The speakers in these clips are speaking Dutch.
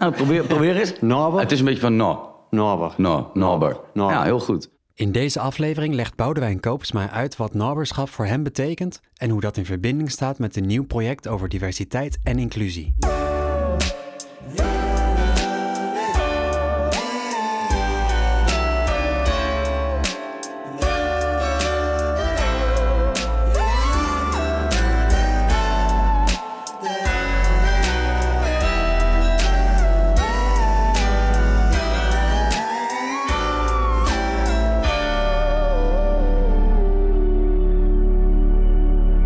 Nou, probeer, probeer eens. Het is een beetje van no. Norbert. No. Ja, heel goed. In deze aflevering legt Boudewijn Koopsma uit wat naberschap voor hem betekent en hoe dat in verbinding staat met een nieuw project over diversiteit en inclusie.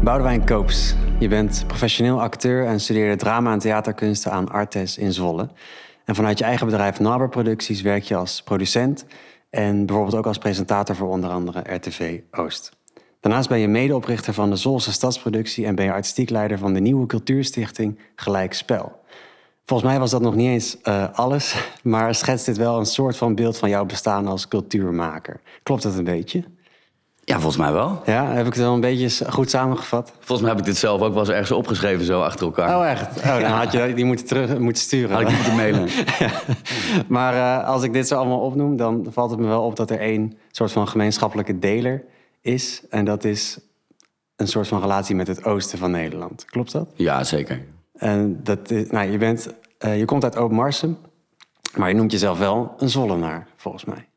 Boudewijn Koops. Je bent professioneel acteur en studeerde drama en theaterkunsten aan Artes in Zwolle. En vanuit je eigen bedrijf Naber Producties werk je als producent en bijvoorbeeld ook als presentator voor onder andere RTV Oost. Daarnaast ben je medeoprichter van de Zwolse Stadsproductie en ben je artistiek leider van de nieuwe cultuurstichting Gelijk Spel. Volgens mij was dat nog niet eens eh, alles, maar schetst dit wel een soort van beeld van jouw bestaan als cultuurmaker. Klopt dat een beetje? Ja, volgens mij wel. Ja, heb ik het wel een beetje goed samengevat? Volgens mij heb ik dit zelf ook wel eens ergens opgeschreven, zo achter elkaar. Oh, echt? Oh, dan had je die moeten, terug, moeten sturen. Had ik niet moeten mailen. Maar eh, als ik dit zo allemaal opnoem, dan valt het me wel op dat er één soort van gemeenschappelijke deler is. En dat is een soort van relatie met het oosten van Nederland. Klopt dat? Ja, zeker. En dat is, nou, je, bent, eh, je komt uit Oud-Marsum, maar je noemt jezelf wel een Zwollenaar, volgens mij.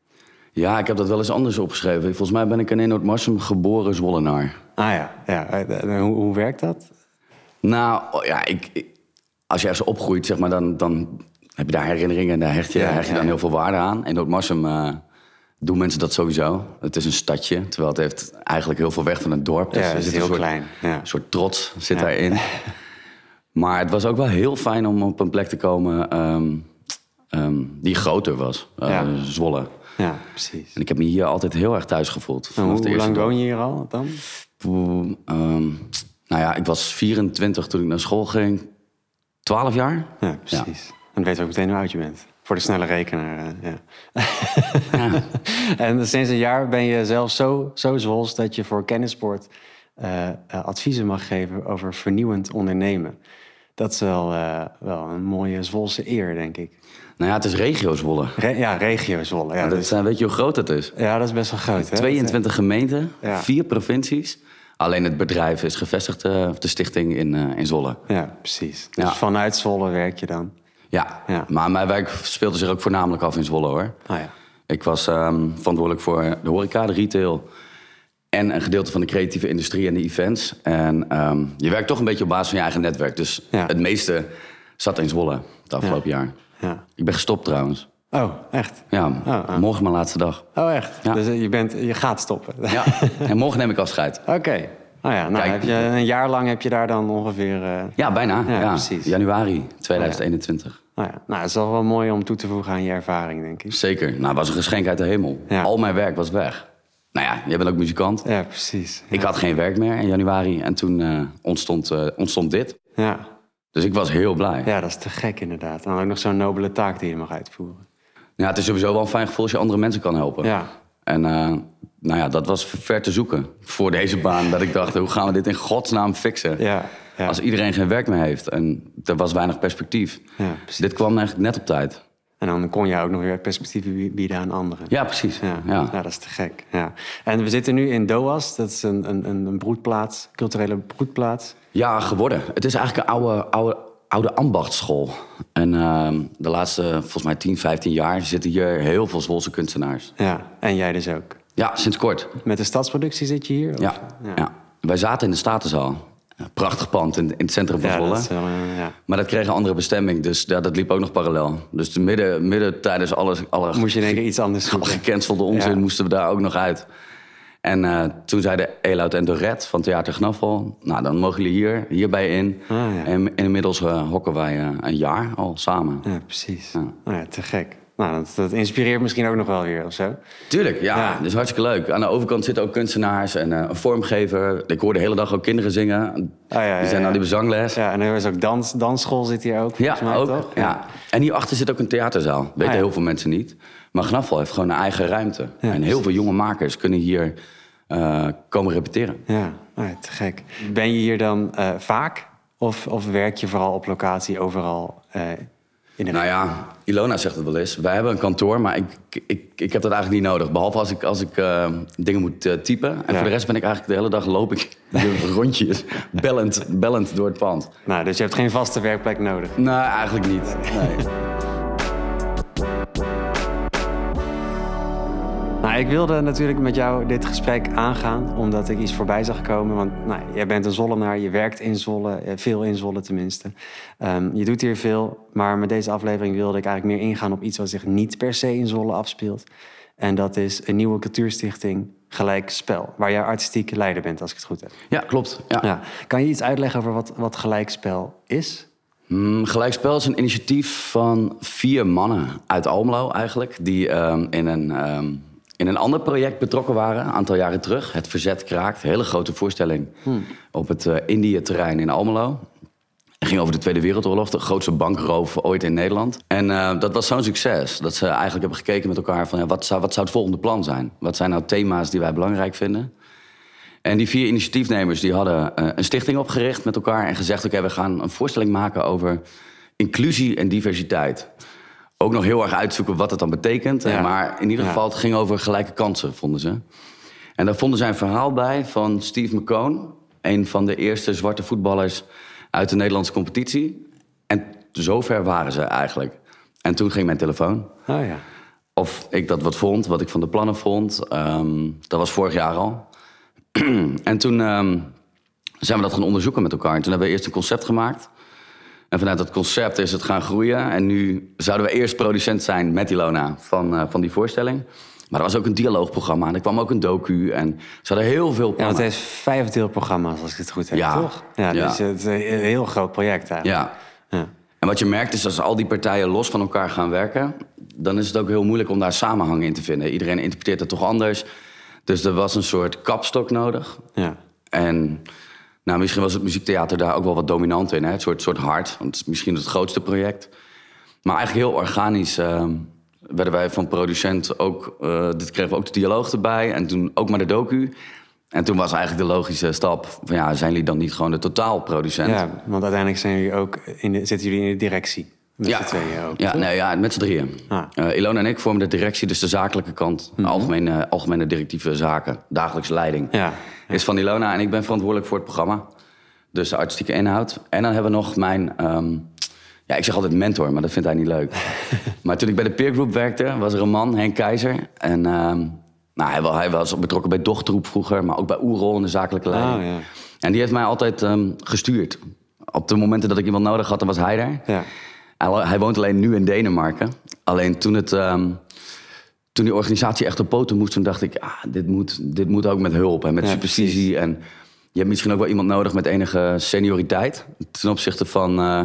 Ja, ik heb dat wel eens anders opgeschreven. Volgens mij ben ik in Noord-Marsum geboren Zwollenaar. Ah ja, ja. eh, hoe, hoe werkt dat? Nou, oh, ja, ik, als je ergens opgroeit, zeg maar, dan, dan heb je daar herinneringen en daar hecht je, Ja, hecht je ja, dan ja. heel veel waarde aan. In Noord-Marsum eh, doen mensen dat sowieso. Het is een stadje, terwijl het heeft eigenlijk heel veel weg van het dorp. Ja, er het is heel een soort, klein, ja. Een soort trots zit Ja. daarin. Maar het was ook wel heel fijn om op een plek te komen ehm, ehm, die groter was. Ja. Zwolle. Ja, precies. En ik heb me hier altijd heel erg thuis gevoeld. En hoe, de hoe eerste lang dag. woon je hier al dan? Ehm, nou ja, ik was 24 toen ik naar school ging. 12 jaar? Ja, precies. Dan weten we ook meteen hoe oud je bent. Voor de snelle rekenaar, eh, ja. en sinds een jaar ben je zelf zo, zo zwols dat je voor Kennisport eh, eh, adviezen mag geven over vernieuwend ondernemen. Dat is wel, eh, wel een mooie Zwolse eer, denk ik. Nou ja, het is regio Zwolle. Re- ja, regio Zwolle. Ja, dat dus- zijn, weet je hoe groot het is? ja, dat is best wel groot. Hè? 22 gemeenten, Ja. vier provincies. Alleen het bedrijf is gevestigd, eh, of de stichting in, eh, in Zwolle. Ja, precies. Dus Ja. vanuit Zwolle werk je dan. Ja. Ja. maar mijn werk speelde zich ook voornamelijk af in Zwolle hoor. Oh ja. Ik was ehm, verantwoordelijk voor de horeca, de retail... en een gedeelte van de creatieve industrie en de events. En ehm, je werkt toch een beetje op basis van je eigen netwerk. Dus Ja. het meeste zat in Zwolle het afgelopen jaar. ja. Ik ben gestopt trouwens. Oh, echt? Ja, Oh, oh. morgen mijn laatste dag. Oh, echt? Ja. Dus eh, je, bent, je gaat stoppen? Ja, en morgen neem ik afscheid. Oké. Nou ja, nou Kijk. heb je, een jaar lang heb je daar dan ongeveer... eh, Ja, bijna. Ja, precies. Januari 2021. nou ja, nou, het is wel wel mooi om toe te voegen aan je ervaring, denk ik. Zeker. Nou, het was een geschenk uit de hemel. Al mijn werk was weg. Nou ja, jij bent ook muzikant. Ja, precies. Ik had geen werk meer in januari en toen eh, ontstond, eh, ontstond dit. Ja. Dus ik was heel blij. Ja. ja, dat is te gek inderdaad. En dan ook nog zo'n nobele taak die je mag uitvoeren. het is sowieso wel een fijn gevoel als je andere mensen kan helpen. Ja. En eh, nou ja, dat was ver te zoeken voor deze baan. Dat ik dacht, hoe gaan we dit in godsnaam fixen? Ja, ja. Als iedereen geen werk meer heeft en er was weinig perspectief. Ja, precies. dit kwam eigenlijk net op tijd. En dan kon je ook nog weer perspectieven bie- bieden aan anderen. Ja, precies. Ja, Ja. ja. dat is te gek. Ja. En we zitten nu in Doas. Dat is een, een, een broedplaats, culturele broedplaats. Ja, geworden. Het is eigenlijk een oude, oude, oude ambachtsschool. En ehm, de laatste, volgens mij 10, 15 jaar zitten hier heel veel Zwolse kunstenaars. Ja, en jij dus ook. Ja, sinds kort. Met de stadsproductie zit je hier? of? Ja. Ja. Wij zaten in de Statenzaal. Prachtig pand in, in het centrum van Zwolle. eh, ja. Maar dat kreeg een andere bestemming, dus ja, dat liep ook nog parallel. Dus de midden, midden tijdens alles, alle Moest je in één keer iets anders alle zoeken. gecancelde onzin moesten we daar ook nog uit. En eh, toen zeiden Elout en Dorette van Theater Gnaffel... nou, dan mogen jullie hier, hierbij in. Ah. En inmiddels eh, hokken wij een jaar al samen. Ja, precies. Nou ja, te gek. Nou, dat, dat inspireert misschien ook nog wel weer of zo. Tuurlijk, ja, Ja. dat is hartstikke leuk. Aan de overkant zitten ook kunstenaars en eh, een vormgever. Ik hoor de hele dag ook kinderen zingen. Ah, ja, ja, die zijn aan die bezangles. Ja, en er is ook dans, dansschool zit hier ook. Ja, mij, ook. toch? Ja. En hierachter zit ook een theaterzaal. Weten Ah, ja. heel veel mensen niet. Maar Gnaffel heeft gewoon een eigen ruimte. En heel veel jonge makers kunnen hier eh, komen repeteren. Ja, nou ja, te gek. Ben je hier dan eh, vaak? Of, of werk je vooral op locatie overal? In Nou ja, Ilona zegt het wel eens. Wij hebben een kantoor, maar ik, ik, ik heb dat eigenlijk niet nodig. Behalve als ik, als ik eh, dingen moet eh, typen. En Ja. voor de rest ben ik eigenlijk de hele dag loop ik de rondjes bellend, bellend door het pand. Nou, dus je hebt geen vaste werkplek nodig. Nee, eigenlijk niet. Nee. Nou, ik wilde natuurlijk met jou dit gesprek aangaan, omdat ik iets voorbij zag komen. Want nou, jij bent een Zollenaar, je werkt in Zolle, eh, veel in Zolle tenminste. Ehm, je doet hier veel, maar met deze aflevering wilde ik eigenlijk meer ingaan op iets wat zich niet per se in Zolle afspeelt. En dat is een nieuwe cultuurstichting Gelijk Spel, waar jij artistiek leider bent, als ik het goed heb. Ja, klopt. Ja. Ja. Kan je iets uitleggen over wat, wat Gelijk Spel is? Mm, Gelijkspel is een initiatief van vier mannen uit Almelo eigenlijk. Die ehm, in, een, ehm, in een ander project betrokken waren, een aantal jaren terug. Het Verzet Kraakt, een hele grote voorstelling op het eh Indië-terrein in Almelo. Het ging over de Tweede Wereldoorlog, de grootste bankroof ooit in Nederland. En eh, dat was zo'n succes dat ze eigenlijk hebben gekeken met elkaar van... Ja, wat, zou, wat zou het volgende plan zijn? Wat zijn nou thema's die wij belangrijk vinden? En die vier initiatiefnemers die hadden eh, een stichting opgericht met elkaar... en gezegd, oké, we gaan een voorstelling maken over inclusie en diversiteit. Ook nog heel erg uitzoeken wat het dan betekent. Ja. Maar in ieder geval, het ging over gelijke kansen, vonden ze. En daar vonden zij een verhaal bij van Steve McCone... een van de eerste zwarte voetballers uit de Nederlandse competitie. En zover waren ze eigenlijk. En toen ging mijn telefoon Oh ja. of ik dat wat vond, wat ik van de plannen vond. Ehm, dat was vorig jaar al. en toen ehm, zijn we dat gaan onderzoeken met elkaar. En toen hebben we eerst een concept gemaakt. En vanuit dat concept is het gaan groeien. En nu zouden we eerst producent zijn met Ilona van, eh, van die voorstelling. Maar er was ook een dialoogprogramma en er kwam ook een docu. En ze hadden heel veel Ja, plannen. want het heeft vijf deelprogramma's, als ik het goed heb, Ja. toch? Ja, Ja. dus het is een heel groot project eigenlijk. Ja. Ja. En wat je merkt is als al die partijen los van elkaar gaan werken, dan is het ook heel moeilijk om daar samenhang in te vinden. Iedereen interpreteert het toch anders. Dus er was een soort kapstok nodig. ja. En nou, misschien was het muziektheater daar ook wel wat dominant in. Hè? Het soort, soort hart. Want het is misschien het grootste project. Maar eigenlijk heel organisch ehm, werden wij van producent ook... eh, dit kregen we ook de dialoog erbij. En toen ook maar de docu. En toen was eigenlijk de logische stap... van ja, zijn jullie dan niet gewoon de totaalproducent? Ja, want uiteindelijk zijn jullie ook in zitten jullie in de directie. Met Ja, tweeën ook. ja, nee, ja met z'n drieën. Ah. Eh, Ilona en ik vormen de directie, dus de zakelijke kant. de algemene, algemene directieve zaken, dagelijkse leiding. Ja. Is van Ilona en ik ben verantwoordelijk voor het programma. Dus de artistieke inhoud. En dan hebben we nog mijn... ehm, ja, ik zeg altijd mentor, maar dat vindt hij niet leuk. maar toen ik bij de peer group werkte, was er een man, Henk Keizer. En ehm, nou, hij, hij was betrokken bij Dochtroep vroeger, maar ook bij Oerol in de zakelijke leiding. Oh, ja. En die heeft mij altijd ehm, gestuurd. Op de momenten dat ik iemand nodig had, dan was hij er. Ja. Hij, woont alleen nu in Denemarken. Alleen toen, het, ehm, toen die organisatie echt op poten moest, toen dacht ik, ah, dit, moet, dit moet ook met hulp en met Ja, supervisie. En je hebt misschien ook wel iemand nodig met enige senioriteit ten opzichte van eh,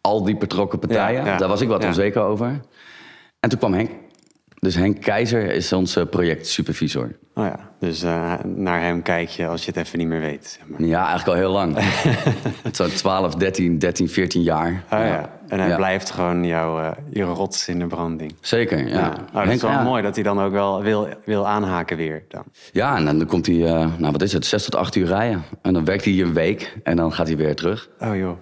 al die betrokken partijen. Ja, ja. Daar was ik wat onzeker over. En toen kwam Henk. Dus Henk Keizer is onze projectsupervisor. Oh ja, dus eh, naar hem kijk je als je het even niet meer weet. Zeg maar. Ja, eigenlijk al heel lang. Zo'n 12, 13, 13, 14 jaar. Oh ja, en hij Ja. blijft gewoon jouw eh, je rots in de branding. Zeker, ja. Ja. Oh, dat is wel mooi dat hij dan ook wel wil, wil aanhaken weer. Dan. Ja, en dan komt hij, eh, nou wat is het, zes tot acht uur rijden. En dan werkt hij hier een week en dan gaat hij weer terug. Oh joh,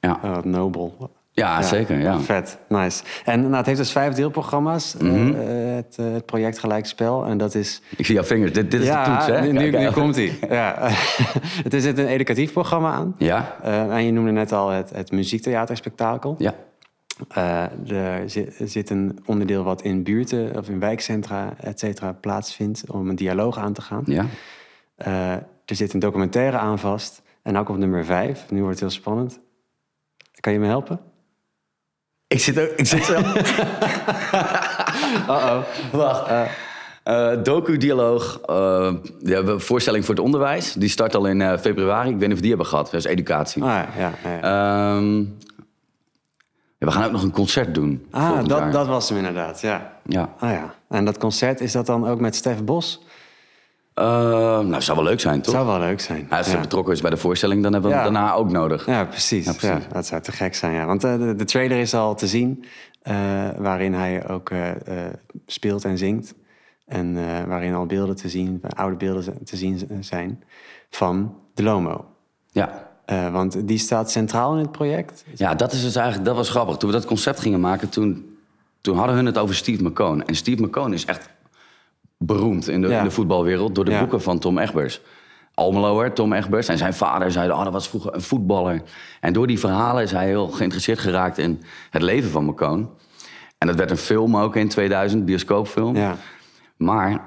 Ja, oh, wat nobel. Ja, zeker, ja. Vet, nice. En nou, het heeft dus vijf deelprogramma's, eh, Mhm. het, eh, het project Gelijkspel. En dat is... Ik zie jouw vingers, dit, dit is de toets, hè? nu, nu, Kijk, nu hè? komt hij. Ja. het is een educatief programma aan. Ja, Eh, en je noemde net al het, het muziektheaterspektakel. ja, er zit, er zit een onderdeel wat in buurten of in wijkcentra, et cetera, plaatsvindt om een dialoog aan te gaan. ja. Er zit een documentaire aan vast. En ook op nummer vijf. Nu wordt het heel spannend. Kan je me helpen? Ik zit ook, ik zit zo... Uh-oh. Wacht. Eh, Docu-dialoog. eh, we hebben een voorstelling voor het onderwijs. Die start al in eh, februari. Ik weet niet of die hebben gehad. Dat is educatie. Ah, ja, ja, ja. Ehm, we gaan ook nog een concert doen. ah, dat, jaar. dat was hem inderdaad, ja. Ja. Ah ja. En dat concert, is dat dan ook met Stef Bos? Eh, nou, zou wel leuk zijn, toch? Zou wel leuk zijn. Als hij ja. betrokken is bij de voorstelling, dan hebben we Ja. hem daarna ook nodig. Ja, precies. Ja, precies. dat zou te gek zijn, ja. Want eh, de, de trailer is al te zien, eh, waarin hij ook eh, speelt en zingt. En waarin al beelden te zien, oude beelden te zien zijn van de Lomo. Ja. Want die staat centraal in het project. Ja, dat, is dus eigenlijk, dat was grappig. Toen we dat concept gingen maken, toen, toen hadden hun het over Steve McCone. En Steve McCone is echt beroemd in de, Ja. in de voetbalwereld door de Ja. boeken van Tom Egbers. Almeloer, Tom Egbers. En zijn vader zei, oh, dat was vroeger een voetballer. En door die verhalen is hij heel geïnteresseerd geraakt in het leven van McCone. En dat werd een film ook in 2000, bioscoopfilm. Ja. Maar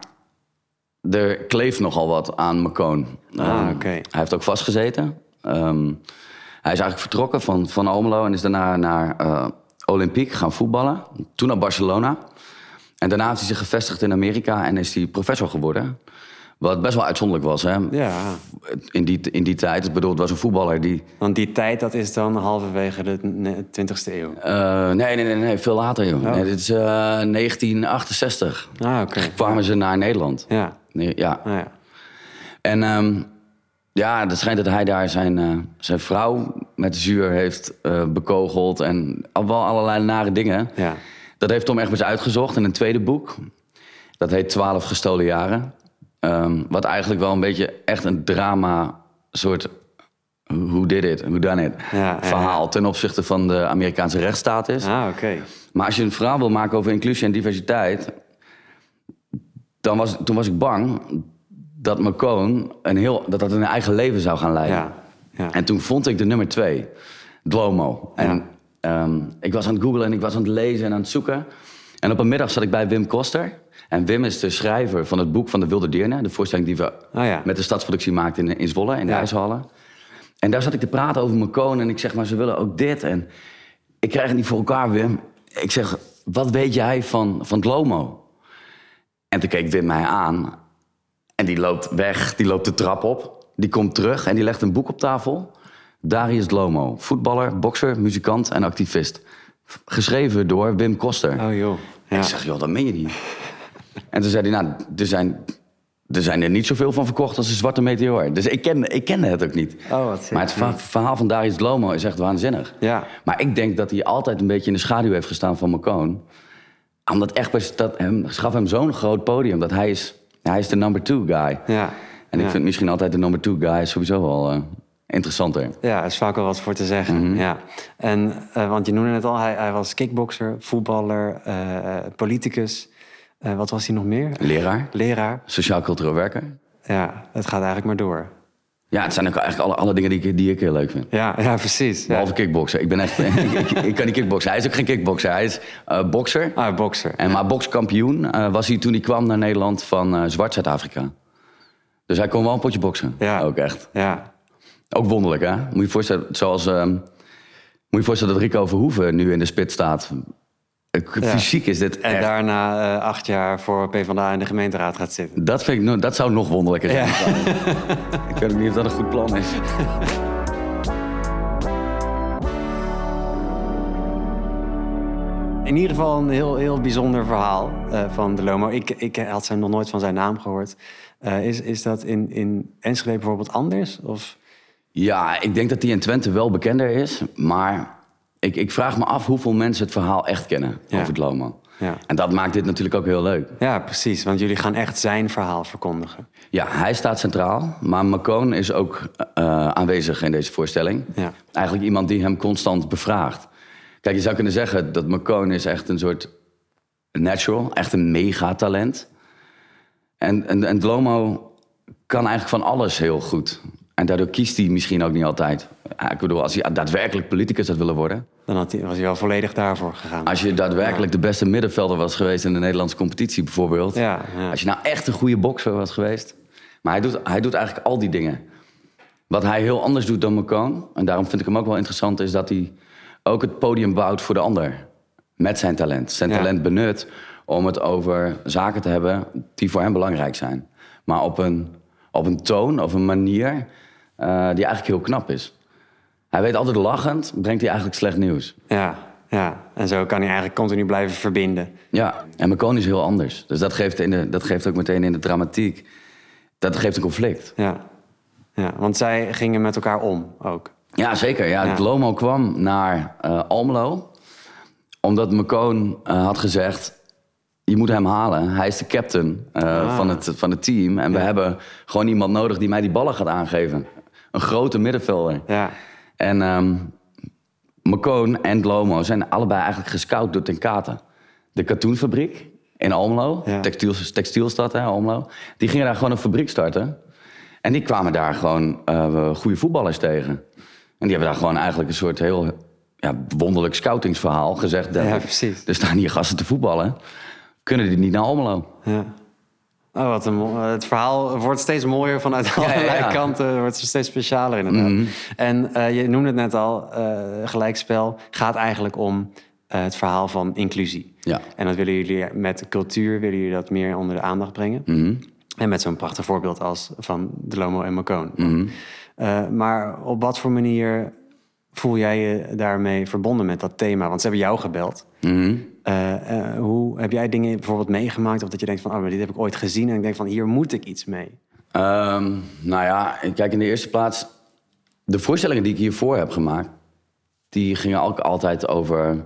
er kleeft nogal wat aan McCone. Ah, Ehm, oké. Hij heeft ook vastgezeten. Ehm, hij is eigenlijk vertrokken van, van Almelo en is daarna naar eh Olympique gaan voetballen. Toen naar Barcelona. En daarna heeft hij zich gevestigd in Amerika en is hij professor geworden. Wat best wel uitzonderlijk was, hè? Ja, In die, in die tijd. Ik bedoel, het was een voetballer die... want die tijd dat is dan halverwege de ne- 20e eeuw. eh, nee, nee, nee, nee, veel later, joh. Nee, dit is eh, 1968. Ah, oké. Kwamen ze naar Nederland. Ja, Nee, ja, ah, ja. En ehm, ja, het schijnt dat hij daar zijn, eh, zijn vrouw met zuur heeft eh, bekogeld. En al wel allerlei nare dingen. ja. Dat heeft Tom Egbers uitgezocht in een tweede boek. Dat heet Twaalf gestolen jaren. Ehm, wat eigenlijk wel een beetje echt een drama soort... Hoe did it? Hoe done it? Ja, ja, verhaal ten opzichte van de Amerikaanse rechtsstaat is. Ah, oké. Maar als je een verhaal wil maken over inclusie en diversiteit... Dan was, toen was ik bang dat McCone een heel, dat dat een eigen leven zou gaan leiden. Ja, ja. En toen vond ik de nummer twee, Dlomo. En ehm, ik was aan het googlen en ik was aan het lezen en aan het zoeken. En op een middag zat ik bij Wim Koster. En Wim is de schrijver van het boek van de Wilde Diernen. De voorstelling die we Oh ja. met de stadsproductie maakten in, in Zwolle, in de Ja. ijshallen. En daar zat ik te praten over McCone. En ik zeg, maar ze willen ook dit. En ik krijg het niet voor elkaar, Wim. Ik zeg, wat weet jij van, van Dlomo? En toen keek Wim mij aan. En die loopt weg, die loopt de trap op. Die komt terug en die legt een boek op tafel. Darius Dlomo, voetballer, bokser, muzikant en activist. Geschreven door Wim Koster. Oh joh. Ja. Ik zeg, joh, dat meen je niet. en toen zei hij, nou, er zijn, er zijn er niet zoveel van verkocht als een zwarte meteoor. Dus ik kende, ik kende het ook niet. Oh, wat maar het verha- verhaal van Darius Dlomo is echt waanzinnig. Ja. Maar ik denk dat hij altijd een beetje in de schaduw heeft gestaan van McCone. Omdat Egbers, dat hem, gaf hem zo'n groot podium. Dat hij is, hij is de number two guy. Ja. En ik ja. vind misschien altijd de number two guy sowieso wel eh, interessanter. Ja, er is vaak wel wat voor te zeggen. Mhm. ja. En, eh, want je noemde het al, hij, hij was kickbokser, voetballer, eh, politicus. Eh, wat was hij nog meer? Leraar, Leraar. sociaal-cultureel werker. Ja, het gaat eigenlijk maar door. Ja, het zijn ook eigenlijk alle, alle dingen die ik, die ik heel leuk vind. Ja, ja precies. Ja. Behalve kickboksen. Ik ben echt. ik, ik kan niet kickboksen. Hij is ook geen kickbokser. Hij is eh bokser. Ah, bokser. En maar bokskampioen was hij toen hij kwam naar Nederland van eh, Zwart Zuid-Afrika. Dus hij kon wel een potje boksen. Ja. Ook echt. Ja. Ook wonderlijk, hè? Moet je voorstellen, zoals. ehm, moet je voorstellen dat Rico Verhoeven nu in de spit staat. Fysiek is dit En echt. daarna eh, acht jaar voor PvdA in de gemeenteraad gaat zitten. Dat, vind ik, dat zou nog wonderlijker zijn. ik weet ook niet of dat een goed plan is. In ieder geval een heel, heel bijzonder verhaal eh, van De Lomo. Ik, ik had zijn nog nooit van zijn naam gehoord. Eh, is, is dat in, in Enschede bijvoorbeeld anders? Of... Ja, ik denk dat die in Twente wel bekender is. Maar ik, ik vraag me af hoeveel mensen het verhaal echt kennen Ja. over het. Ja. En dat maakt dit natuurlijk ook heel leuk. ja, precies. Want jullie gaan echt zijn verhaal verkondigen. Ja, hij staat centraal. Maar McCone is ook eh, aanwezig in deze voorstelling. Ja. Eigenlijk iemand die hem constant bevraagt. Kijk, je zou kunnen zeggen dat McCone is echt een soort natural. Echt een megatalent. En, en, en Dlomo kan eigenlijk van alles heel goed. En daardoor kiest hij misschien ook niet altijd. Ik bedoel, als hij daadwerkelijk politicus had willen worden... Dan had hij, was hij wel volledig daarvoor gegaan. Als je daadwerkelijk de beste middenvelder was geweest in de Nederlandse competitie bijvoorbeeld. Ja, ja. Als je nou echt een goede bokser was geweest. Maar hij doet, hij doet eigenlijk al die dingen. Wat hij heel anders doet dan McCone, en daarom vind ik hem ook wel interessant, is dat hij ook het podium bouwt voor de ander. Met zijn talent. Zijn talent benut om het over zaken te hebben die voor hem belangrijk zijn. Maar op een, op een toon of een manier eh, die eigenlijk heel knap is. Hij weet altijd lachend, brengt hij eigenlijk slecht nieuws. Ja, ja. En zo kan hij eigenlijk continu blijven verbinden. Ja, en McCone is heel anders. Dus dat geeft, in de, dat geeft ook meteen in de dramatiek... Dat geeft een conflict. Ja. ja. Want zij gingen met elkaar om ook. Ja, zeker. Ja, Ja. Lomo kwam naar eh, Almelo... omdat McCone eh, had gezegd... je moet hem halen. Hij is de captain Ah. van, het, van het team. En we hebben gewoon iemand nodig die mij die ballen gaat aangeven. Een grote middenvelder. Ja. En McCone en Lomo zijn allebei eigenlijk gescout door Ten Kate. De katoenfabriek in Almelo, Ja. textiel, textielstad hè, Almelo. Die gingen daar gewoon een fabriek starten. En die kwamen daar gewoon eh, goede voetballers tegen. En die hebben daar gewoon eigenlijk een soort heel ja, wonderlijk scoutingsverhaal gezegd. Ja, precies. Er staan hier gasten te voetballen. Kunnen die niet naar Almelo? Ja. Oh, wat een mo- het verhaal wordt steeds mooier vanuit ja, allerlei ja. Mhm. kanten. wordt steeds specialer inderdaad. En eh, je noemde het net al, eh, gelijkspel gaat eigenlijk om eh, het verhaal van inclusie. Ja. En dat willen jullie met cultuur, willen jullie dat meer onder de aandacht brengen. Mhm. En met zo'n prachtig voorbeeld als van De Lomo en Macone. Mhm. Eh, maar op wat voor manier voel jij je daarmee verbonden met dat thema? Want ze hebben jou gebeld. Mhm. Eh, eh, hoe heb jij dingen bijvoorbeeld meegemaakt? Of dat je denkt van, oh, maar dit heb ik ooit gezien. En ik denk van, hier moet ik iets mee. Ehm, nou ja, kijk in de eerste plaats. De voorstellingen die ik hiervoor heb gemaakt, die gingen ook altijd over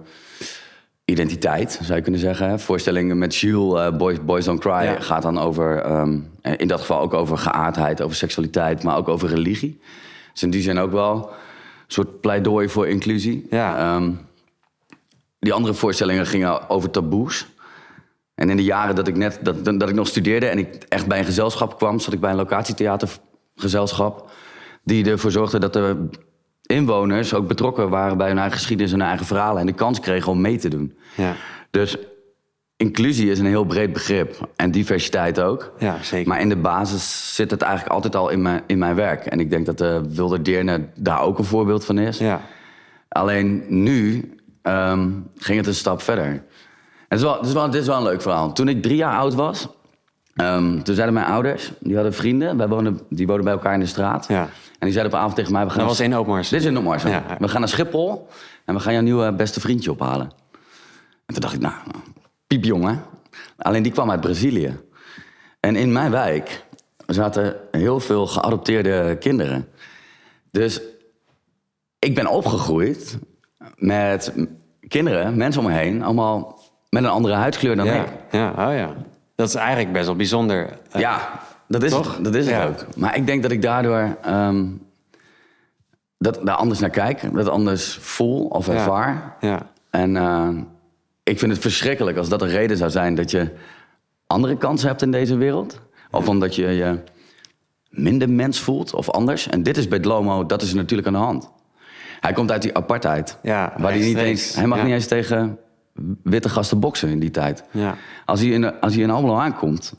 identiteit, zou je kunnen zeggen. Voorstellingen met Jules, eh, Boys, Boys Don't Cry, Ja. gaat dan over, ehm, in dat geval ook over geaardheid, over seksualiteit, maar ook over religie. Dus in die zin ook wel een soort pleidooi voor inclusie. Ja. Ehm, die andere voorstellingen gingen over taboes. En in de jaren dat ik net dat, dat ik nog studeerde en ik echt bij een gezelschap kwam, zat ik bij een locatietheatergezelschap. Die ervoor zorgde dat de inwoners ook betrokken waren bij hun eigen geschiedenis en hun eigen verhalen. En de kans kregen om mee te doen. Ja, Dus inclusie is een heel breed begrip. En diversiteit ook. ja zeker. Maar in de basis zit het eigenlijk altijd al in mijn, in mijn werk. En ik denk dat de Wilde Deerne daar ook een voorbeeld van is. ja, Alleen nu ehm, ging het een stap verder. Het is wel, het is wel, dit is wel een leuk verhaal. Toen ik drie jaar oud was, ehm, toen zeiden mijn ouders, die hadden vrienden, wij woonden, die woonden bij elkaar in de straat. Ja. En die zeiden op een avond tegen mij, we gaan dat was in Opmars. dit is in Opmars. Ja. We gaan naar Schiphol en we gaan jouw nieuwe beste vriendje ophalen. En toen dacht ik, nou, piepjongen. Alleen die kwam uit Brazilië. En in mijn wijk zaten heel veel geadopteerde kinderen. Dus ik ben opgegroeid met kinderen, mensen om me heen, allemaal met een andere huidskleur dan ja, ik. ja, oh ja. Dat is eigenlijk best wel bijzonder. Eh, Ja, dat is Toch? het. Dat is het Ja. ook. Maar ik denk dat ik daardoor ehm, dat, daar anders naar kijk, dat anders voel of ervaar. Ja, En eh, ik vind het verschrikkelijk als dat een reden zou zijn dat je andere kansen hebt in deze wereld. Of omdat je je minder mens voelt of anders. En dit is bij Dlomo, dat is er natuurlijk aan de hand. Hij komt uit die apartheid. Ja, waar hij, niet eens, hij mag Ja. niet eens tegen witte gasten boksen in die tijd. ja, Als hij in, als hij in Almelo aankomt,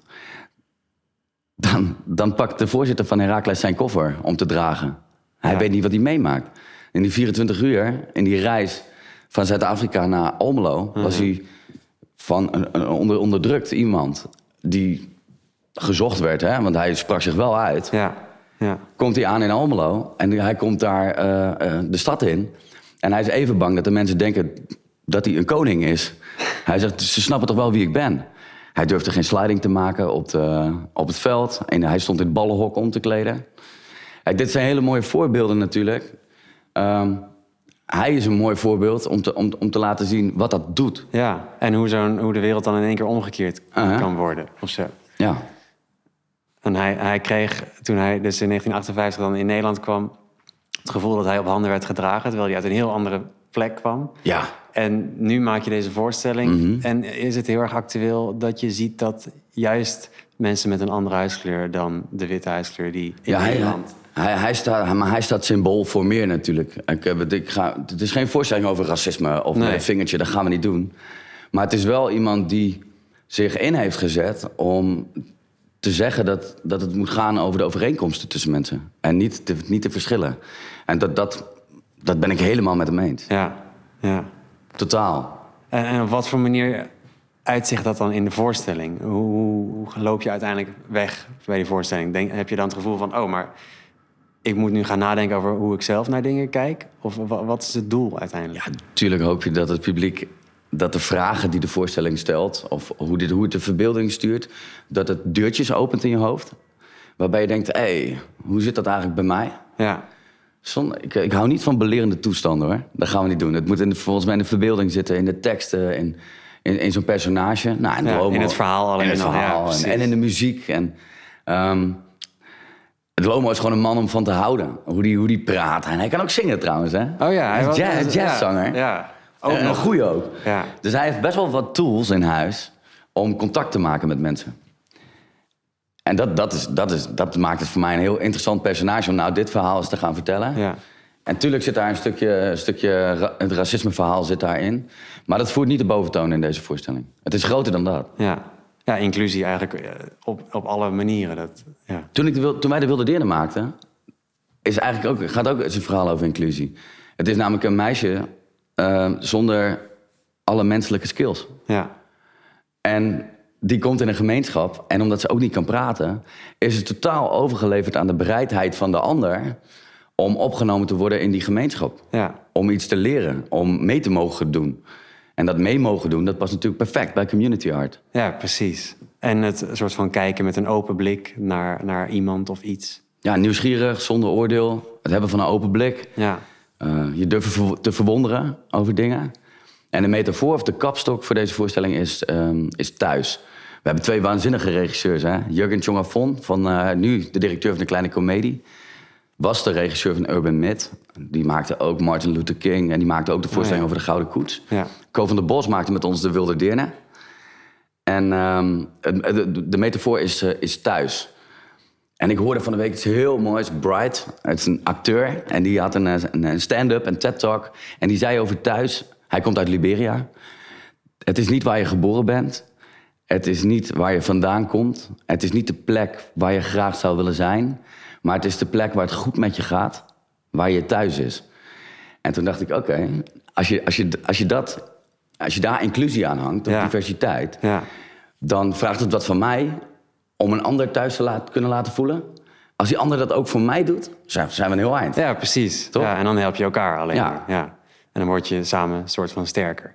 dan, dan pakt de voorzitter van Heracles zijn koffer om te dragen. Hij Ja. weet niet wat hij meemaakt. In die 24 uur, in die reis van Zuid-Afrika naar Almelo, Mhm. was hij van een, een onder, onderdrukt iemand die gezocht werd, hè, want hij sprak zich wel uit. ja, ja. Komt hij aan in Almelo en hij komt daar eh, eh, de stad in. En hij is even bang dat de mensen denken dat hij een koning is. Hij zegt, ze snappen toch wel wie ik ben. Hij durfde geen sliding te maken op, de, op het veld. En hij stond in het ballenhok om te kleden. Kijk, dit zijn hele mooie voorbeelden natuurlijk. Ehm, hij is een mooi voorbeeld om te, om, om te laten zien wat dat doet. Ja, en hoe, zo'n, hoe de wereld dan in één keer omgekeerd Uh-huh. kan worden of zo. Ja, En hij, hij kreeg, toen hij dus in 1958 dan in Nederland kwam... het gevoel dat hij op handen werd gedragen... terwijl hij uit een heel andere plek kwam. ja. En nu maak je deze voorstelling. Mhm. En is het heel erg actueel dat je ziet dat juist mensen met een andere huidskleur... dan de witte huidskleur die in Ja, hij, Nederland... hij, hij, staat, maar hij staat symbool voor meer natuurlijk. Ik, het- ik ga, het is geen voorstelling over racisme of Nee. een vingertje, dat gaan we niet doen. Maar het is wel iemand die zich in heeft gezet om te zeggen dat, dat het moet gaan over de overeenkomsten tussen mensen. En niet de, niet de verschillen. En dat, dat, dat ben ik helemaal met hem eens. Ja, ja. Totaal. En, en op wat voor manier uitzicht dat dan in de voorstelling? Hoe, hoe, hoe loop je uiteindelijk weg bij die voorstelling? Denk, heb je dan het gevoel van, oh, maar ik moet nu gaan nadenken over hoe ik zelf naar dingen kijk? Of wa- wat is het doel uiteindelijk? Ja, natuurlijk hoop je dat het publiek, dat de vragen die de voorstelling stelt, of hoe, dit, hoe het de verbeelding stuurt, dat het deurtjes opent in je hoofd. Waarbij je denkt, hé, hey, hoe zit dat eigenlijk bij mij? Ja, ik, ik hou niet van belerende toestanden hoor. Dat gaan we niet doen. Het moet in de, volgens mij in de verbeelding zitten, in de teksten, in, in, in zo'n personage. Nou, in, Ja, in het verhaal alleen In het al, ja, verhaal en, in de muziek. En, ehm, het Lomo is gewoon een man om van te houden. Hoe die, hoe die praat. En hij kan ook zingen trouwens, hè? Oh ja, hij is jazz, ja, jazzzanger. Ja. Ook een nog. goeie ook. Ja. Dus hij heeft best wel wat tools in huis om contact te maken met mensen. En dat, dat, is, dat, is, dat maakt het voor mij een heel interessant personage om nou dit verhaal eens te gaan vertellen. Ja. En tuurlijk zit daar een stukje, een stukje het racismeverhaal zit daarin. Maar dat voert niet de boventoon in deze voorstelling. Het is groter dan dat. Ja. ja, inclusie eigenlijk eh, op, op alle manieren. Dat, ja. Toen, ik de, toen wij de Wilde Deernen maakten, is eigenlijk ook, gaat ook een verhaal over inclusie. Het is namelijk een meisje eh, zonder alle menselijke skills. Ja. En die komt in een gemeenschap. En omdat ze ook niet kan praten, is ze totaal overgeleverd aan de bereidheid van de ander om opgenomen te worden in die gemeenschap. Ja. Om iets te leren, om mee te mogen doen. En dat mee mogen doen, dat past natuurlijk perfect bij community art. ja, precies. En het soort van kijken met een open blik naar, naar iemand of iets. Ja, nieuwsgierig, zonder oordeel, het hebben van een open blik. Ja. Eh, je durven ver- te verwonderen over dingen. En de metafoor of de kapstok voor deze voorstelling is, ehm, is thuis. We hebben twee waanzinnige regisseurs. Hè? Jurgen Chongafon, van uh, nu de directeur van de Kleine Comedie. Was de regisseur van Urban Myth. Die maakte ook Martin Luther King. En die maakte ook de voorstelling Oh ja. over de Gouden Koets. Ja. Co van der Bos maakte met ons de Wilde Deerne. En ehm, de metafoor is, eh, is thuis. En ik hoorde van de week iets heel moois. Bright, het is een acteur. En die had een, eh, een, stand-up, een TED-talk. En die zei over thuis... Hij komt uit Liberia. Het is niet waar je geboren bent. Het is niet waar je vandaan komt. Het is niet de plek waar je graag zou willen zijn. Maar het is de plek waar het goed met je gaat. Waar je thuis is. En toen dacht ik, oké, als, je, als, je, als, je dat, als je daar inclusie aan hangt, of Ja. diversiteit... Ja. dan vraagt het wat van mij om een ander thuis te laten, kunnen laten voelen. Als die ander dat ook voor mij doet, zijn, zijn we een heel eind. ja, precies. Toch? Ja, en dan help je elkaar alleen Ja. Ja. En dan word je samen een soort van sterker.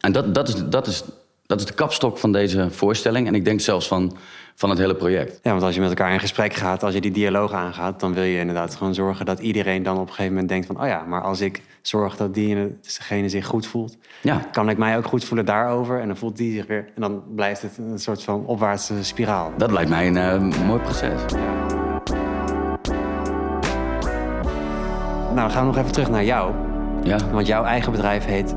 En dat, dat, is, dat, is, dat is de kapstok van deze voorstelling. En ik denk zelfs van, van het hele project. Ja, want als je met elkaar in gesprek gaat, als je die dialoog aangaat, dan wil je inderdaad gewoon zorgen dat iedereen dan op een gegeven moment denkt van, oh ja, maar als ik zorg dat diegene zich goed voelt, Ja, kan ik mij ook goed voelen daarover en dan voelt die zich weer en dan blijft het een soort van opwaartse spiraal. dat lijkt mij een eh, mooi proces. Nou, gaan we nog even terug naar jou, Ja, want jouw eigen bedrijf heet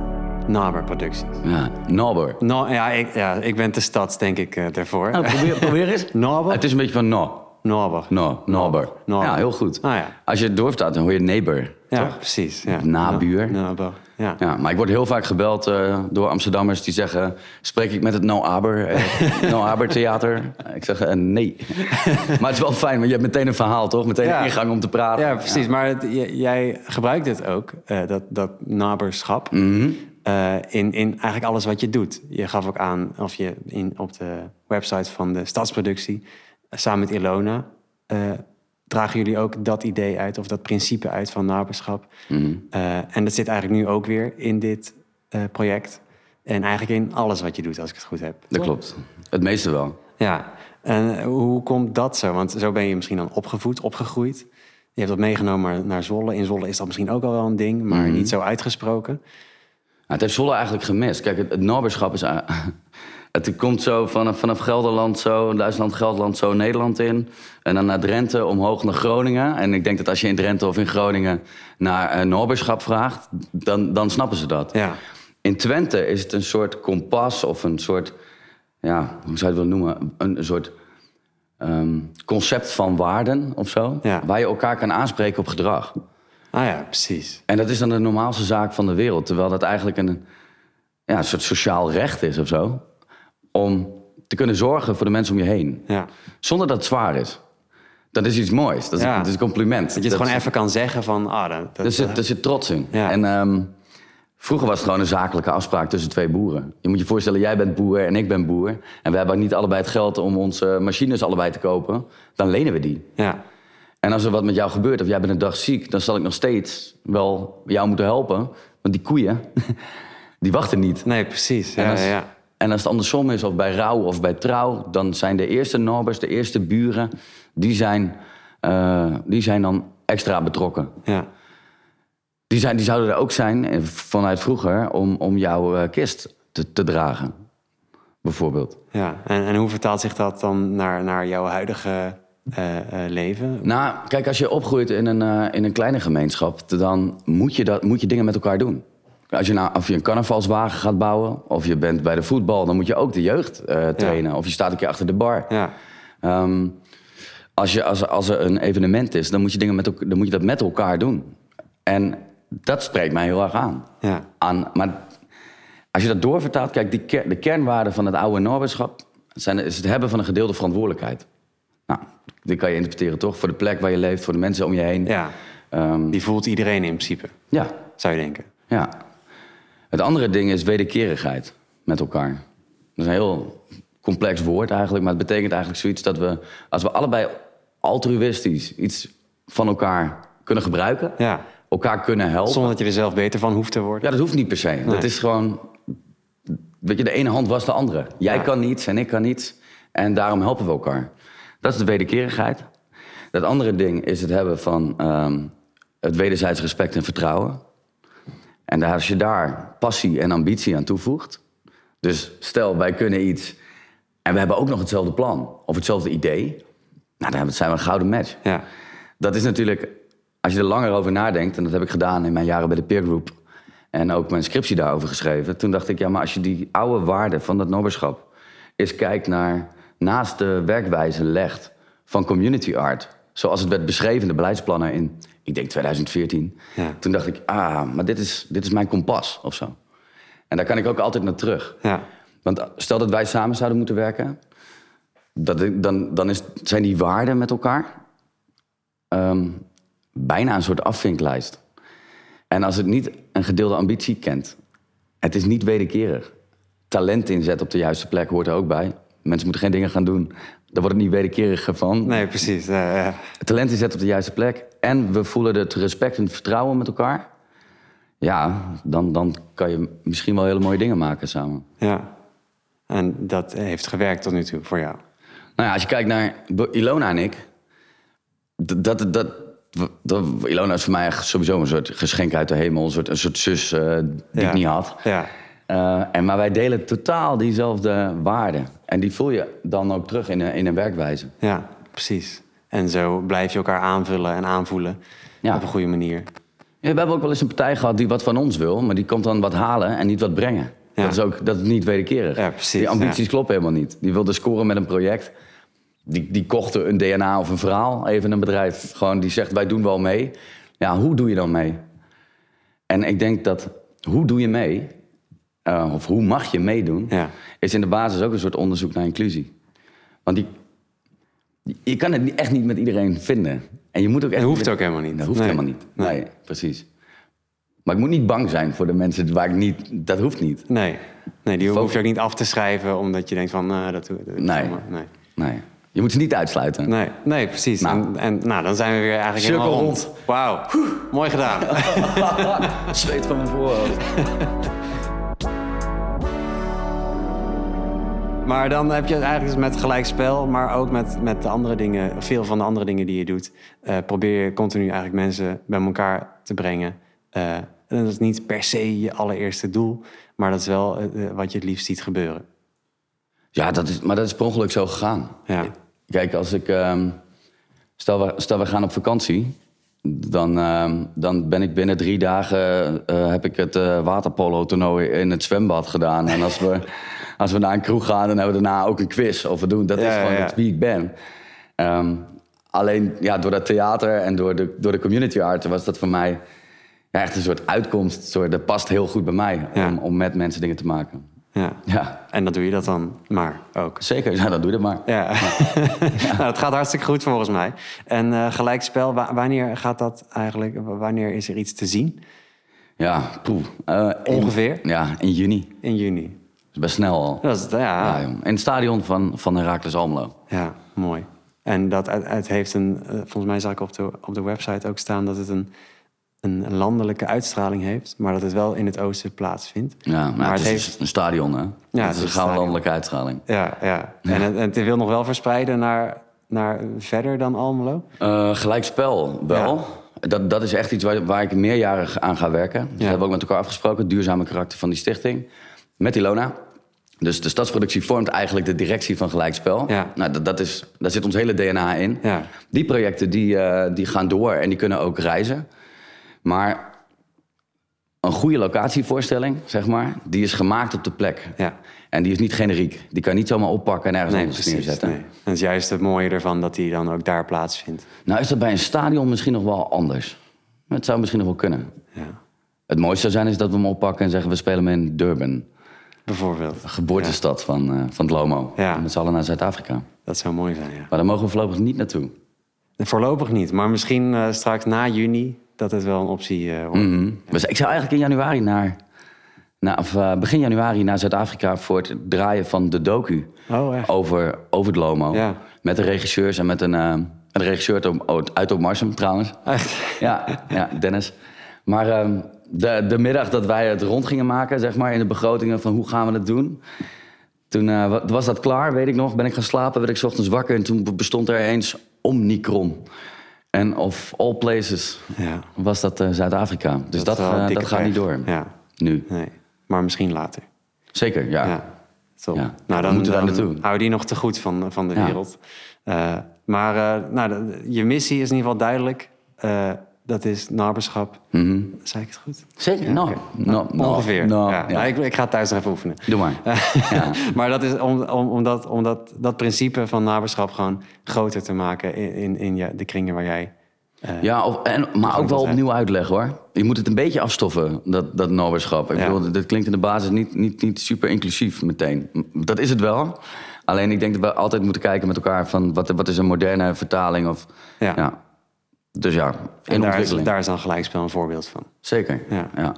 Naber Producties. ja. Nobber. No, ja, ik, ja, ik ben te stads, denk ik, eh, daarvoor. Nou, probeer, probeer eens. Naber? Het is een beetje van no. Naber. No. Nobber. Ja, heel goed. Ah, ja. Als je het doorvertaalt, dan hoor je neighbor. Ja, toch? precies. Ja. Nabuur. Na- Naber. Ja. Ja, maar ik word heel vaak gebeld eh, door Amsterdammers die zeggen... spreek ik met het No Aber, eh, no Aber Theater? Ik zeg nee. maar het is wel fijn, want je hebt meteen een verhaal, toch? Meteen Ja. een ingang om te praten. Ja, precies. Maar het- jij gebruikt het ook, dat, dat naberschap, Mhm. Eh, in, in eigenlijk alles wat je doet. Je gaf ook aan, of je in, op de website van de Stadsproductie, eh, samen met Ilona, eh, dragen jullie ook dat idee uit, of dat principe uit van naberschap. Mhm. En dat zit eigenlijk nu ook weer in dit project. En eigenlijk in alles wat je doet, als ik het goed heb. Dat klopt. Het meeste wel. Ja, en hoe komt dat zo? Want zo ben je misschien dan opgevoed, opgegroeid. Je hebt dat meegenomen naar- naar Zwolle. In Zwolle is dat misschien ook al wel een ding, maar Mhm. niet zo uitgesproken. Nou, het heeft Zwolle eigenlijk gemist. Kijk, het, het is... eh, het komt zo vanaf, vanaf Gelderland zo, Duitsland, Gelderland zo Nederland in. En dan naar Drenthe, omhoog naar Groningen. En ik denk dat als je in Drenthe of in Groningen naar eh Norberschap vraagt... Dan, dan snappen ze dat. Ja, In Twente is het een soort kompas of een soort, ja, hoe zou je het willen noemen? Een, een soort ehm, concept van waarden of zo. Ja. Waar je elkaar kan aanspreken op gedrag. Ah ja, precies. En dat is dan de normaalste zaak van de wereld. Terwijl dat eigenlijk een, ja, een soort sociaal recht is of zo. Om te kunnen zorgen voor de mensen om je heen. Ja. Zonder dat het zwaar is. Dat is iets moois. Dat is, Ja. dat is een compliment. Dat je het gewoon even kan zeggen van... Ah, dat, dat, Er zit, er zit trots in. Ja. En ehm, vroeger was het gewoon een zakelijke afspraak tussen twee boeren. Je moet je voorstellen, jij bent boer en ik ben boer. En we hebben niet allebei het geld om onze machines allebei te kopen. Dan lenen we die. ja. En als er wat met jou gebeurt of jij bent een dag ziek... dan zal ik nog steeds wel jou moeten helpen. Want die koeien, die wachten niet. Nee, precies. En Ja, als, ja, en als het andersom is, of bij rouw of bij trouw... dan zijn de eerste norbers, de eerste buren... die zijn, eh, die zijn dan extra betrokken. ja. Die, zijn, die zouden er ook zijn vanuit vroeger om, om jouw eh, kist te, te dragen. Bijvoorbeeld. ja. En, en hoe vertaalt zich dat dan naar, naar jouw huidige eh, eh, leven? Nou, kijk, als je opgroeit in een, eh, in een kleine gemeenschap, dan moet je, dat, moet je dingen met elkaar doen. Als je, nou, of je een carnavalswagen gaat bouwen, of je bent bij de voetbal, dan moet je ook de jeugd trainen. Of je staat een keer achter de bar. Ja, Ehm, als, je, als, als er een evenement is, dan moet, je dingen met, dan moet je dat met elkaar doen. En dat spreekt mij heel erg aan. ja, aan maar als je dat doorvertaalt, kijk, die de kernwaarden van het oude Noorderschap zijn, is het hebben van een gedeelde verantwoordelijkheid. Die kan je interpreteren toch? Voor de plek waar je leeft, voor de mensen om je heen. ja. Ehm, Die voelt iedereen in principe, ja, zou je denken. ja. Het andere ding is wederkerigheid met elkaar. Dat is een heel complex woord eigenlijk, maar het betekent eigenlijk zoiets dat we, als we allebei altruïstisch iets van elkaar kunnen gebruiken, Ja, elkaar kunnen helpen. zonder dat je er zelf beter van hoeft te worden. Ja, dat hoeft niet per se. Dat is gewoon. Weet je, de ene hand was de andere. Jij Ja. kan niets en ik kan niets. En daarom helpen we elkaar. Dat is de wederkerigheid. Dat andere ding is het hebben van ehm, het wederzijds respect en vertrouwen. En als je daar passie en ambitie aan toevoegt. Dus stel, wij kunnen iets en we hebben ook nog hetzelfde plan of hetzelfde idee. Nou, dan zijn we een gouden match. Ja, Dat is natuurlijk, als je er langer over nadenkt, en dat heb ik gedaan in mijn jaren bij de peer group en ook mijn scriptie daarover geschreven. Toen dacht ik, ja, maar als je die oude waarden van dat noberschap eens kijkt naar naast de werkwijze legt van community art, zoals het werd beschreven in de beleidsplannen in, ik denk 2014. Ja. Toen dacht ik, ah, maar dit is, dit is mijn kompas of zo. En daar kan ik ook altijd naar terug. ja, Want stel dat wij samen zouden moeten werken, dat, dan, dan is, zijn die waarden met elkaar ehm, bijna een soort afvinklijst. En als het niet een gedeelde ambitie kent, het is niet wederkerig. Talent inzet op de juiste plek hoort er ook bij. Mensen moeten geen dingen gaan doen, daar wordt het niet wederkerig van. nee, precies. Ja, ja. Talent inzet op de juiste plek en we voelen het respect en het vertrouwen met elkaar. Ja, dan, dan kan je misschien wel hele mooie dingen maken samen. ja. En dat heeft gewerkt tot nu toe voor jou. Nou ja, als je kijkt naar Ilona en ik. Dat, dat, dat, Ilona is voor mij echt sowieso een soort geschenk uit de hemel. Een soort, een soort zus eh, die Ja. ik niet had. Ja, Eh, en, maar wij delen totaal diezelfde waarden. En die voel je dan ook terug in een, in een werkwijze. ja, precies. En zo blijf je elkaar aanvullen en aanvoelen Ja. op een goede manier. Ja, we hebben ook wel eens een partij gehad die wat van ons wil... maar die komt dan wat halen en niet wat brengen. Ja. Dat is ook dat is niet wederkerig. Ja, precies, Die ambities kloppen helemaal niet. Die wilde scoren met een project. Die, die kochten een DNA of een verhaal, even een bedrijf. Gewoon die zegt, wij doen wel mee. Ja, hoe doe je dan mee? En ik denk dat, hoe doe je mee? Eh, of hoe mag je meedoen? Ja. Is in de basis ook een soort onderzoek naar inclusie. Want die, je kan het echt niet met iedereen vinden. En je moet ook echt Dat hoeft ook helemaal niet. Dat hoeft Nee. helemaal niet. Nee. Nee. precies. Maar ik moet niet bang zijn voor de mensen waar ik niet... Dat hoeft niet. Nee, nee die Focus- hoef je ook niet af te schrijven omdat je denkt van, eh, dat dat Nee. nee. Nee. Je moet ze niet uitsluiten. Nee, nee, precies. Nou. En, en nou, dan zijn we weer eigenlijk helemaal rond. rond. Wauw, mooi gedaan. Zweet van mijn voorhoofd. maar dan heb je het eigenlijk met gelijkspel, maar ook met, met de andere dingen, veel van de andere dingen die je doet, eh, probeer je continu eigenlijk mensen bij elkaar te brengen. Eh, en dat is niet per se je allereerste doel, maar dat is wel eh, wat je het liefst ziet gebeuren. Ja, dat is, maar dat is per ongeluk zo gegaan. Ja. Kijk, als ik... ehm, stel, we, stel, we gaan op vakantie. Dan, ehm, dan ben ik binnen drie dagen... heb ik het eh waterpolo-toernooi in het zwembad gedaan. En als we, als we naar een kroeg gaan, dan hebben we daarna ook een quiz. Of we doen, dat Ja, is gewoon het wie ik ben. Ehm, alleen ja, door dat theater en door de, door de community art... was dat voor mij ja, echt een soort uitkomst. Soort, dat past heel goed bij mij Ja. om, om met mensen dingen te maken. Ja. Ja, En dan doe je dat dan maar ook. zeker. Ja, dan doe je dat maar. Ja, nou, het gaat hartstikke goed volgens mij. En eh gelijkspel, wa- wanneer gaat dat eigenlijk? Wanneer is er iets te zien? Ja, poeh. Eh, in- Ongeveer? ja, in juni. In juni. Is best snel al. Dat is, ja, Ja, ja, jong. In het stadion van, van Heracles Almelo. mooi. En dat, het, heeft een, eh, volgens mij zag ik op de, op de website ook staan dat het een, een landelijke uitstraling heeft, maar dat het wel in het oosten plaatsvindt. Ja, maar, het, is een stadion, hè? het het is een gouden stadion. landelijke uitstraling. Ja, ja. En, het, en het wil nog wel verspreiden naar, naar verder dan Almelo. Eh gelijkspel wel. Dat, dat is echt iets waar, waar ik meerjarig aan ga werken. Dus dat hebben we ook met elkaar afgesproken. Het duurzame karakter van die stichting. Met Ilona. Dus de stadsproductie vormt eigenlijk de directie van gelijkspel. Ja. Nou, dat, dat is, daar zit ons hele DNA in. Ja. Die projecten die, eh, die gaan door en die kunnen ook reizen. Maar een goede locatievoorstelling, zeg maar, die is gemaakt op de plek. Ja. En die is niet generiek. Die kan je niet zomaar oppakken en ergens Nee, anders precies. neerzetten. Nee. Dat is juist het mooie ervan dat die dan ook daar plaatsvindt. Nou is dat bij een stadion misschien nog wel anders. Het zou misschien nog wel kunnen. Ja. Het mooiste zou zijn is dat we hem oppakken en zeggen... we spelen hem in Durban, Bijvoorbeeld. de geboortestad van, eh, van het Lomo. Ja. Met z'n allen naar Zuid-Afrika. Dat zou mooi zijn, ja. Maar daar mogen we voorlopig niet naartoe. Voorlopig niet, maar misschien eh, straks na juni dat het wel een optie eh, wordt. Dus ik zou eigenlijk in januari naar... naar of, begin januari naar Zuid-Afrika voor het draaien van de docu... Oh, over, over het Lomo. Ja. Met de regisseurs en met een, een regisseur uit, Op- uit op Marsum trouwens. Echt? Ja, ja Dennis. Maar ehm, de, de middag dat wij het rond gingen maken, zeg maar, in de begrotingen van hoe gaan we het doen. Toen eh, wa- was dat klaar, weet ik nog. Ben ik gaan slapen, werd ik 's ochtends wakker en toen bestond er eens Omnicron. En of all places Ja. was dat eh, Zuid-Afrika. Dus dat, dat gaat niet door. Ja, Nu. nee. Maar misschien later. Zeker, ja. Ja. Top. Ja. Nou, dan, Moeten we daar naartoe. hou die nog te goed van, van de wereld. Eh, maar nou, je missie is in ieder geval duidelijk. Dat is naberschap. Mhm. Zei ik het goed? Zeker, nou, oké. nou, nou, Ongeveer. nou, ja. ja. Nou, ik, ik ga het thuis nog even oefenen. Doe maar. Ja. maar dat is om, om, om, dat, om dat, dat principe van naberschap gewoon groter te maken in, in, in je, de kringen waar jij. eh, Ja, of, en, maar ook wel opnieuw uitleggen hoor. Je moet het een beetje afstoffen, dat, dat noberschap. Ik Ja. bedoel, dat klinkt in de basis niet, niet, niet super inclusief meteen. Dat is het wel. Alleen ik denk dat we altijd moeten kijken met elkaar van wat, wat is een moderne vertaling of Ja. Dus ja, in en daar is, ontwikkeling. daar is dan gelijkspel een voorbeeld van. Zeker. Ja. Ja.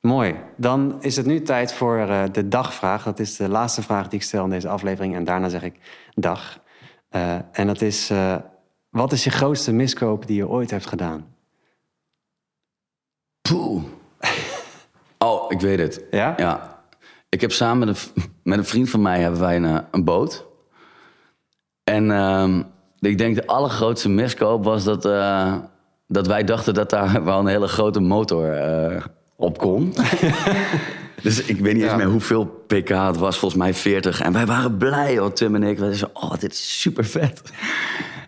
Mooi. Dan is het nu tijd voor eh, de dagvraag. Dat is de laatste vraag die ik stel in deze aflevering. En daarna zeg ik dag. Eh, en dat is: eh, wat is je grootste miskoop die je ooit hebt gedaan? Poeh. Oh, ik weet het. Ja? Ja. Ik heb samen met een, v- met een vriend van mij hebben wij een, een boot. En ehm, ik denk de allergrootste miskoop was dat, eh, dat wij dachten dat daar wel een hele grote motor eh, op kon. dus ik weet niet Ja. eens meer hoeveel pk het was, volgens mij 40. En wij waren blij, hoor, Tim en ik. Wij zeiden, oh, dit is super vet.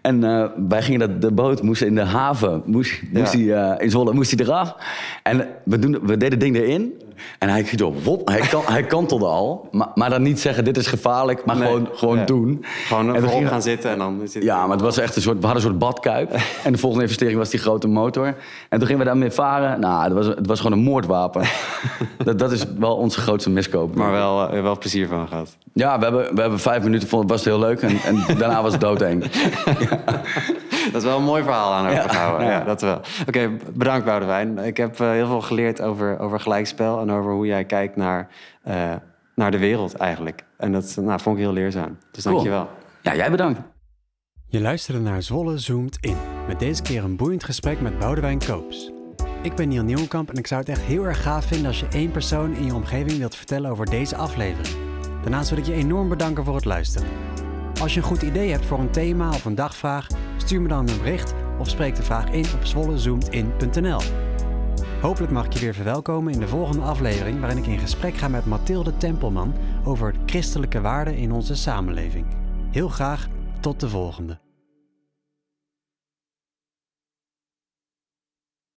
En eh, wij gingen dat, de boot moest in de haven, moest, moest Ja. hij, eh, in Zwolle, moest hij eraf. En we, doen, we deden het ding erin. En hij, ging wop, hij, kan, hij kantelde al. Maar, maar dan niet zeggen, dit is gevaarlijk, maar Nee. gewoon, gewoon doen. Gewoon En we voorop gingen- gaan zitten en dan zit ja, maar het was echt een soort, we hadden een soort badkuip. En de volgende investering was die grote motor. En toen gingen we daarmee varen. Nou, het was, het was gewoon een moordwapen. dat, dat is wel onze grootste miskoop. Maar wel, eh, wel plezier van gehad. Ja, we hebben, we hebben vijf minuten vonden het was heel leuk. En, en daarna was het doodeng. Dat is wel een mooi verhaal aan overgehouden. Ja. Ja. dat wel. Oké, bedankt Boudewijn. Ik heb eh, heel veel geleerd over, over gelijkspel en over hoe jij kijkt naar, eh, naar de wereld eigenlijk. En dat nou, vond ik heel leerzaam. Dus Cool. dankjewel. Ja, jij bedankt. Je luisterde naar Zwolle Zoomt In. Met deze keer een boeiend gesprek met Boudewijn Koops. Ik ben Niel Nieuwenkamp en ik zou het echt heel erg gaaf vinden als je één persoon in je omgeving wilt vertellen over deze aflevering. Daarnaast wil ik je enorm bedanken voor het luisteren. Als je een goed idee hebt voor een thema of een dagvraag, stuur me dan een bericht of spreek de vraag in op zwollezoomedin.nl. Hopelijk mag ik je weer verwelkomen in de volgende aflevering waarin ik in gesprek ga met Mathilde Tempelman over christelijke waarden in onze samenleving. Heel graag tot de volgende.